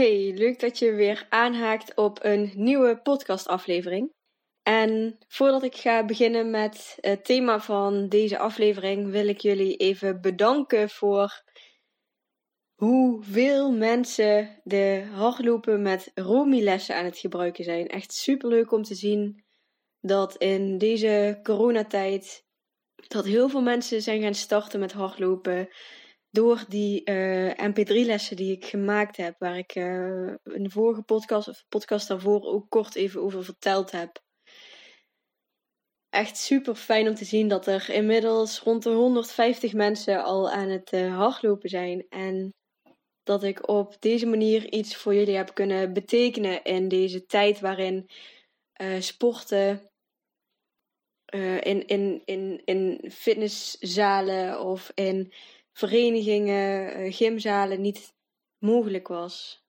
Hey, leuk dat je weer aanhaakt op een nieuwe podcastaflevering. En voordat ik ga beginnen met het thema van deze aflevering, wil ik jullie even bedanken voor hoeveel mensen de hardlopen met Romy-lessen aan het gebruiken zijn. Echt super leuk om te zien dat in deze coronatijd dat heel veel mensen zijn gaan starten met hardlopen door die uh, MP3-lessen die ik gemaakt heb, waar ik uh, in de vorige podcast of podcast daarvoor ook kort even over verteld heb. Echt super fijn om te zien dat er inmiddels rond de 150 mensen al aan het uh, hardlopen zijn. En dat ik op deze manier iets voor jullie heb kunnen betekenen in deze tijd waarin sporten in, in, in, in fitnesszalen of in verenigingen, eh, gymzalen niet mogelijk was.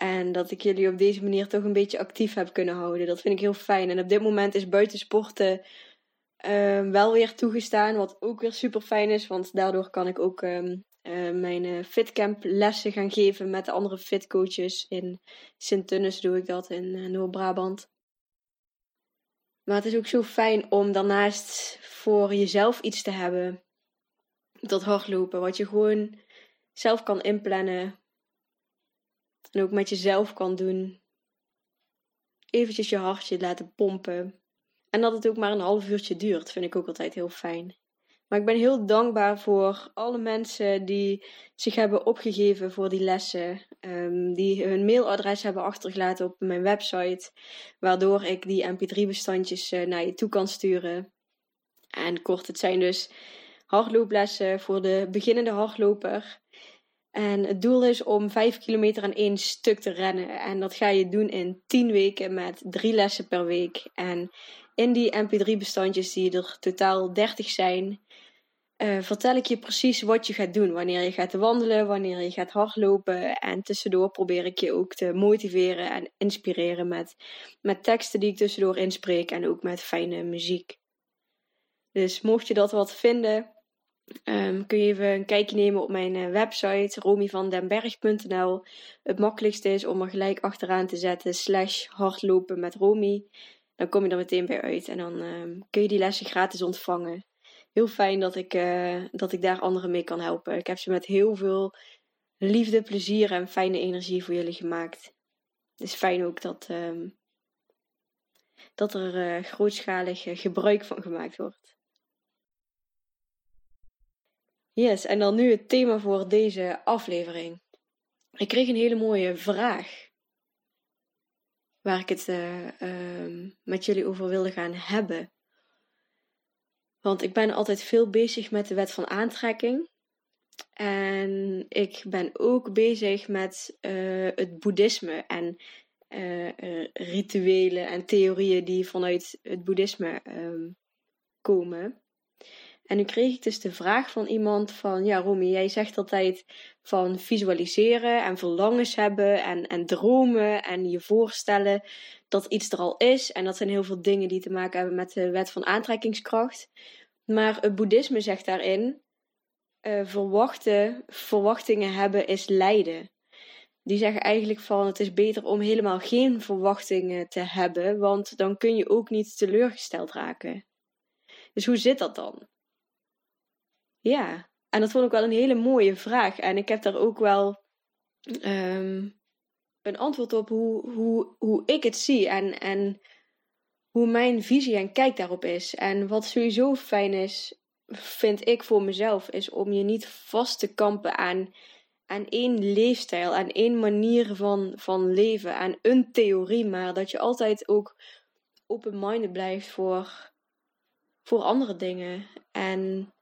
En dat ik jullie op deze manier toch een beetje actief heb kunnen houden. Dat vind ik heel fijn. En op dit moment is buitensporten uh, wel weer toegestaan. Wat ook weer super fijn is. Want daardoor kan ik ook uh, mijn uh, fitcamp lessen gaan geven met de andere fitcoaches. In Sint-Tunnes doe ik dat in Noord-Brabant. Maar het is ook zo fijn om daarnaast voor jezelf iets te hebben dat hardlopen. Wat je gewoon zelf kan inplannen. En ook met jezelf kan doen. Eventjes je hartje laten pompen. En dat het ook maar een half uurtje duurt, vind ik ook altijd heel fijn. Maar ik ben heel dankbaar voor alle mensen die zich hebben opgegeven voor die lessen. Um, die hun mailadres hebben achtergelaten op mijn website. Waardoor ik die mp3-bestandjes uh, naar je toe kan sturen. En kort, het zijn dus hardlooplessen voor de beginnende hardloper. En het doel is om 5 kilometer aan één stuk te rennen. En dat ga je doen in 10 weken met drie lessen per week. En in die MP3-bestandjes, die er totaal 30 zijn, uh, vertel ik je precies wat je gaat doen. Wanneer je gaat wandelen, wanneer je gaat hardlopen. En tussendoor probeer ik je ook te motiveren en inspireren met, met teksten die ik tussendoor inspreek. En ook met fijne muziek. Dus mocht je dat wat vinden, Um, kun je even een kijkje nemen op mijn uh, website romyvandenberg.nl. Het makkelijkste is om er gelijk achteraan te zetten slash hardlopen met Romy. Dan kom je er meteen bij uit en dan um, kun je die lessen gratis ontvangen. Heel fijn dat ik, uh, dat ik daar anderen mee kan helpen. Ik heb ze met heel veel liefde, plezier en fijne energie voor jullie gemaakt. Het is fijn ook dat, um, dat er uh, grootschalig gebruik van gemaakt wordt. Yes, en dan nu het thema voor deze aflevering. Ik kreeg een hele mooie vraag. Waar ik het uh, uh, met jullie over wilde gaan hebben. Want ik ben altijd veel bezig met de wet van aantrekking. En ik ben ook bezig met uh, het boeddhisme en uh, rituelen en theorieën die vanuit het boeddhisme um, komen. En nu kreeg ik dus de vraag van iemand van, ja Romy, jij zegt altijd van visualiseren en verlangens hebben en, en dromen en je voorstellen dat iets er al is. En dat zijn heel veel dingen die te maken hebben met de wet van aantrekkingskracht. Maar het boeddhisme zegt daarin, uh, verwachten, verwachtingen hebben is lijden. Die zeggen eigenlijk van het is beter om helemaal geen verwachtingen te hebben, want dan kun je ook niet teleurgesteld raken. Dus hoe zit dat dan? Ja, en dat vond ik wel een hele mooie vraag. En ik heb daar ook wel um, een antwoord op hoe, hoe, hoe ik het zie en, en hoe mijn visie en kijk daarop is. En wat sowieso fijn is, vind ik voor mezelf, is om je niet vast te kampen aan, aan één leefstijl, aan één manier van, van leven, aan een theorie, maar dat je altijd ook open-minded blijft voor, voor andere dingen. En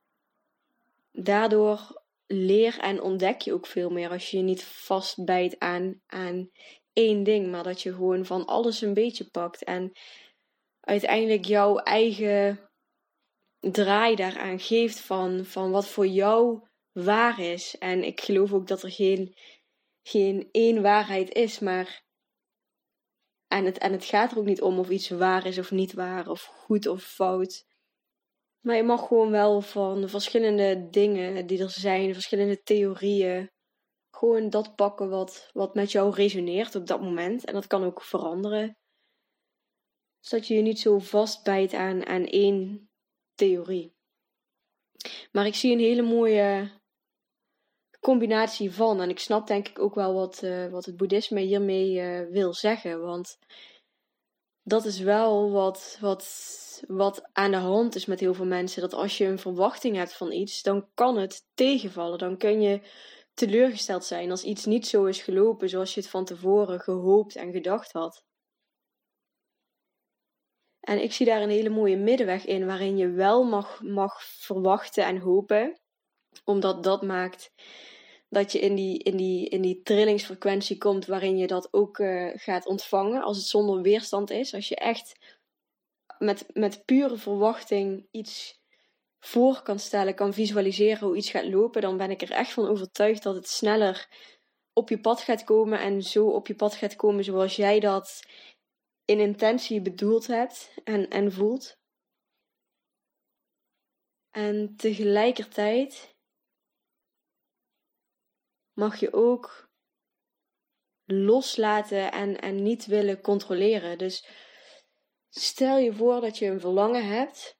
daardoor leer en ontdek je ook veel meer als je je niet vastbijt aan, aan één ding, maar dat je gewoon van alles een beetje pakt en uiteindelijk jouw eigen draai daaraan geeft van, van wat voor jou waar is. En ik geloof ook dat er geen, geen één waarheid is, maar. En het, en het gaat er ook niet om of iets waar is of niet waar, of goed of fout. Maar je mag gewoon wel van verschillende dingen die er zijn, verschillende theorieën, gewoon dat pakken wat, wat met jou resoneert op dat moment. En dat kan ook veranderen. Zodat je je niet zo vastbijt aan, aan één theorie. Maar ik zie een hele mooie combinatie van. En ik snap denk ik ook wel wat, uh, wat het boeddhisme hiermee uh, wil zeggen. Want dat is wel wat, wat, wat aan de hand is met heel veel mensen. Dat als je een verwachting hebt van iets, dan kan het tegenvallen. Dan kun je teleurgesteld zijn als iets niet zo is gelopen zoals je het van tevoren gehoopt en gedacht had. En ik zie daar een hele mooie middenweg in, waarin je wel mag, mag verwachten en hopen, omdat dat maakt dat je in die, in die, in die trillingsfrequentie komt waarin je dat ook uh, gaat ontvangen als het zonder weerstand is. Als je echt met, met pure verwachting iets voor kan stellen, kan visualiseren hoe iets gaat lopen, dan ben ik er echt van overtuigd dat het sneller op je pad gaat komen en zo op je pad gaat komen zoals jij dat in intentie bedoeld hebt en, en voelt. En tegelijkertijd mag je ook loslaten en, en niet willen controleren. Dus stel je voor dat je een verlangen hebt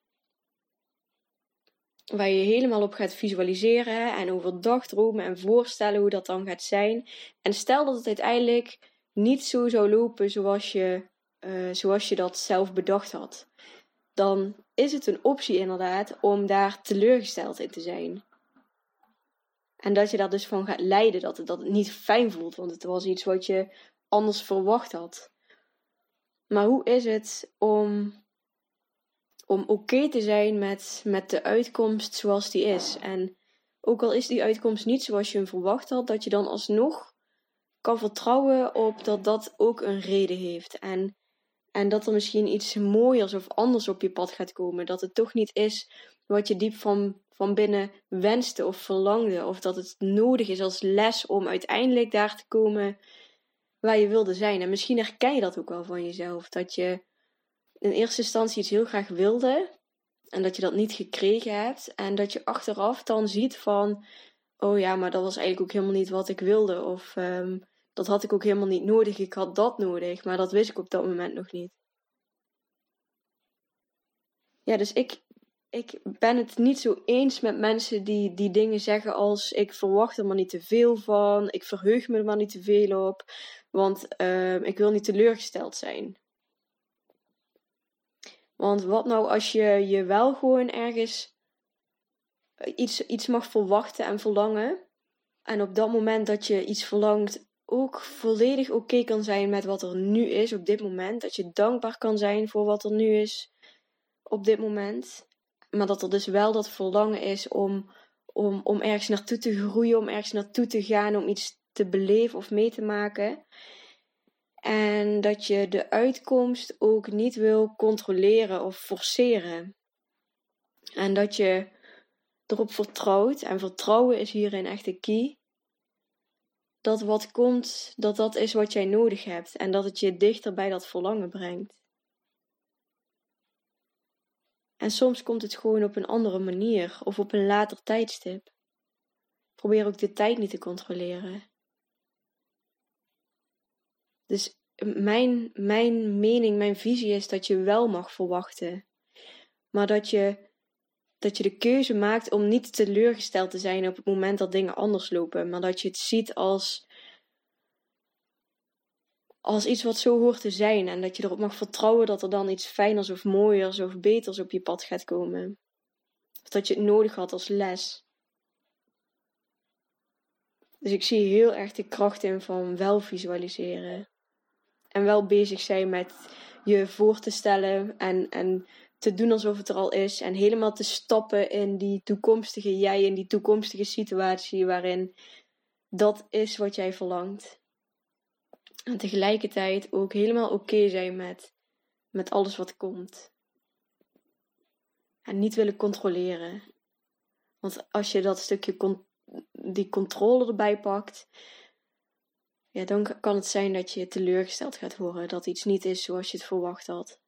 waar je helemaal op gaat visualiseren en overdag dromen en voorstellen hoe dat dan gaat zijn. En stel dat het uiteindelijk niet zo zou lopen zoals je, uh, zoals je dat zelf bedacht had. Dan is het een optie inderdaad om daar teleurgesteld in te zijn. En dat je daar dus van gaat lijden, dat het, dat het niet fijn voelt, want het was iets wat je anders verwacht had. Maar hoe is het om, om oké te zijn met, met de uitkomst zoals die is? En ook al is die uitkomst niet zoals je hem verwacht had, dat je dan alsnog kan vertrouwen op dat dat ook een reden heeft. En, en dat er misschien iets mooiers of anders op je pad gaat komen. Dat het toch niet is wat je diep van van binnen wenste of verlangde. Of dat het nodig is als les om uiteindelijk daar te komen waar je wilde zijn. En misschien herken je dat ook wel van jezelf. Dat je in eerste instantie iets heel graag wilde. En dat je dat niet gekregen hebt. En dat je achteraf dan ziet van... Oh ja, maar dat was eigenlijk ook helemaal niet wat ik wilde. Of um, dat had ik ook helemaal niet nodig. Ik had dat nodig. Maar dat wist ik op dat moment nog niet. Ja, dus ik, ik ben het niet zo eens met mensen die, die dingen zeggen als ik verwacht er maar niet te veel van, ik verheug me er maar niet te veel op, want uh, ik wil niet teleurgesteld zijn. Want wat nou als je je wel gewoon ergens iets, iets mag verwachten en verlangen, en op dat moment dat je iets verlangt ook volledig oké kan zijn met wat er nu is op dit moment, dat je dankbaar kan zijn voor wat er nu is op dit moment. Maar dat er dus wel dat verlangen is om, om, om ergens naartoe te groeien, om ergens naartoe te gaan, om iets te beleven of mee te maken. En dat je de uitkomst ook niet wil controleren of forceren. En dat je erop vertrouwt, en vertrouwen is hierin echt de key, dat wat komt, dat dat is wat jij nodig hebt. En dat het je dichter bij dat verlangen brengt. En soms komt het gewoon op een andere manier of op een later tijdstip. Probeer ook de tijd niet te controleren. Dus mijn, mijn mening, mijn visie is dat je wel mag verwachten. Maar dat je, dat je de keuze maakt om niet teleurgesteld te zijn op het moment dat dingen anders lopen. Maar dat je het ziet als als iets wat zo hoort te zijn. En dat je erop mag vertrouwen dat er dan iets fijners of mooiers of beters op je pad gaat komen. Of dat je het nodig had als les. Dus ik zie heel erg de kracht in van wel visualiseren. En wel bezig zijn met je voor te stellen en, en te doen alsof het er al is. En helemaal te stappen in die toekomstige jij, in die toekomstige situatie waarin dat is wat jij verlangt. En tegelijkertijd ook helemaal oké zijn met, met alles wat komt. En niet willen controleren. Want als je dat stukje die controle erbij pakt, ja, dan kan het zijn dat je teleurgesteld gaat worden. Dat iets niet is zoals je het verwacht had.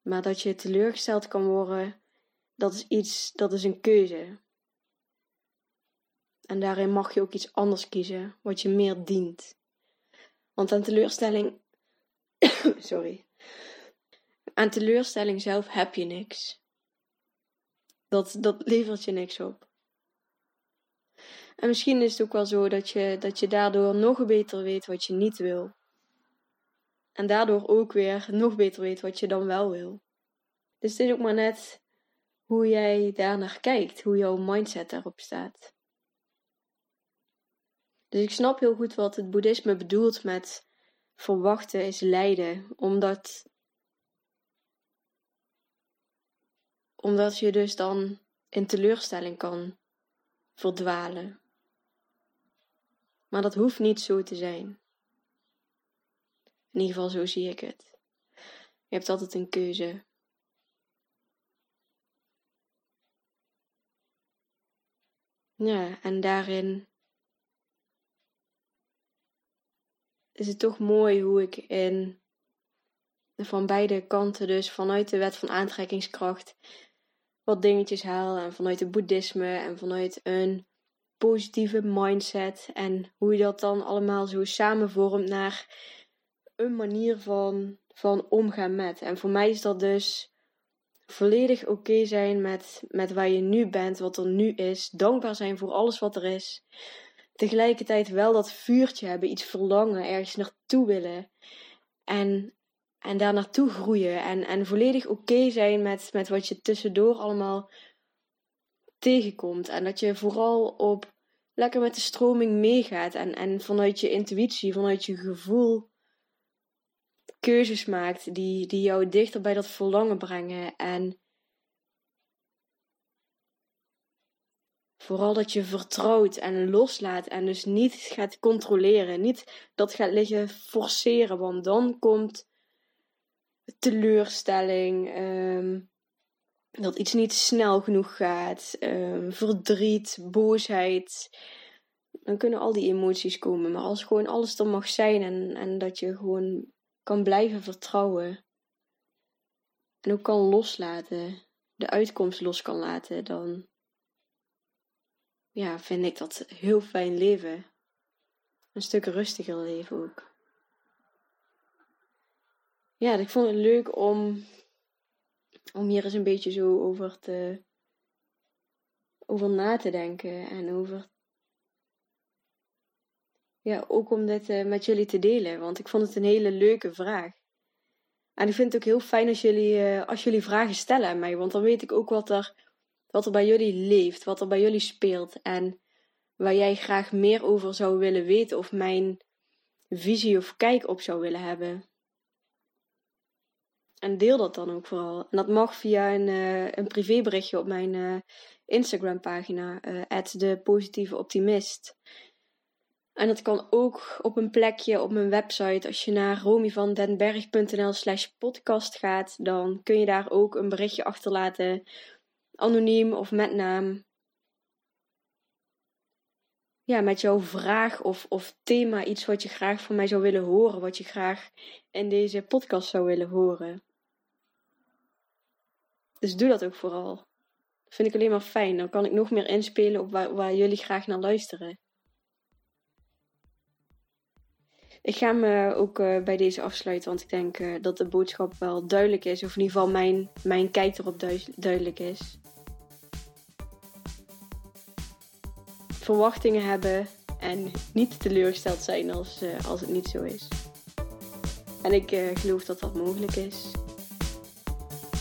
Maar dat je teleurgesteld kan worden, dat is iets, dat is een keuze. En daarin mag je ook iets anders kiezen, wat je meer dient. Want aan teleurstelling. sorry. Aan teleurstelling zelf heb je niks. Dat, dat levert je niks op. En misschien is het ook wel zo dat je, dat je daardoor nog beter weet wat je niet wil. En daardoor ook weer nog beter weet wat je dan wel wil. Dus het is ook maar net hoe jij daar naar kijkt, hoe jouw mindset daarop staat. Dus ik snap heel goed wat het boeddhisme bedoelt met verwachten is lijden, omdat, omdat je dus dan in teleurstelling kan verdwalen. Maar dat hoeft niet zo te zijn. In ieder geval, zo zie ik het. Je hebt altijd een keuze. Ja, en daarin is het toch mooi hoe ik in van beide kanten, dus vanuit de wet van aantrekkingskracht, wat dingetjes haal en vanuit het boeddhisme en vanuit een positieve mindset en hoe je dat dan allemaal zo samenvormt naar een manier van, van omgaan met. En voor mij is dat dus volledig oké zijn met, met waar je nu bent, wat er nu is, dankbaar zijn voor alles wat er is. Tegelijkertijd wel dat vuurtje hebben, iets verlangen, ergens naartoe willen. En, en daar naartoe groeien. En, en volledig oké zijn met, met wat je tussendoor allemaal tegenkomt. En dat je vooral op lekker met de stroming meegaat. En, en vanuit je intuïtie, vanuit je gevoel keuzes maakt die, die jou dichter bij dat verlangen brengen. En vooral dat je vertrouwt en loslaat en dus niet gaat controleren. Niet dat gaat liggen forceren, want dan komt teleurstelling. Ehm, dat iets niet snel genoeg gaat, um, verdriet, boosheid. Dan kunnen al die emoties komen. Maar als gewoon alles er mag zijn en, en dat je gewoon kan blijven vertrouwen. En ook kan loslaten, de uitkomst los kan laten, dan ja, vind ik dat heel fijn leven. Een stuk rustiger leven ook. Ja, ik vond het leuk om om hier eens een beetje zo over te over na te denken en over ja, ook om dit uh, met jullie te delen, want ik vond het een hele leuke vraag. En ik vind het ook heel fijn als jullie, uh, als jullie vragen stellen aan mij, want dan weet ik ook wat er, wat er bij jullie leeft, wat er bij jullie speelt en waar jij graag meer over zou willen weten of mijn visie of kijk op zou willen hebben. En deel dat dan ook vooral. En dat mag via een, uh, een privéberichtje op mijn uh, Instagram pagina, uh, de positieve optimist. En dat kan ook op een plekje op mijn website. Als je naar romyvandenberg.nl slash podcast gaat, dan kun je daar ook een berichtje achterlaten. Anoniem of met naam. Ja, met jouw vraag of, of thema, iets wat je graag van mij zou willen horen, wat je graag in deze podcast zou willen horen. Dus doe dat ook vooral. Dat vind ik alleen maar fijn. Dan kan ik nog meer inspelen op waar, waar jullie graag naar luisteren. Ik ga me ook uh, bij deze afsluiten, want ik denk uh, dat de boodschap wel duidelijk is. Of in ieder geval mijn, mijn kijk erop duidelijk is. Verwachtingen hebben en niet teleurgesteld zijn als, uh, als het niet zo is. En ik geloof dat dat mogelijk is.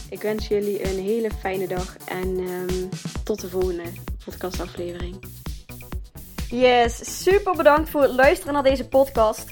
Ik wens jullie een hele fijne dag en um, tot de volgende podcastaflevering. Yes, super bedankt voor het luisteren naar deze podcast.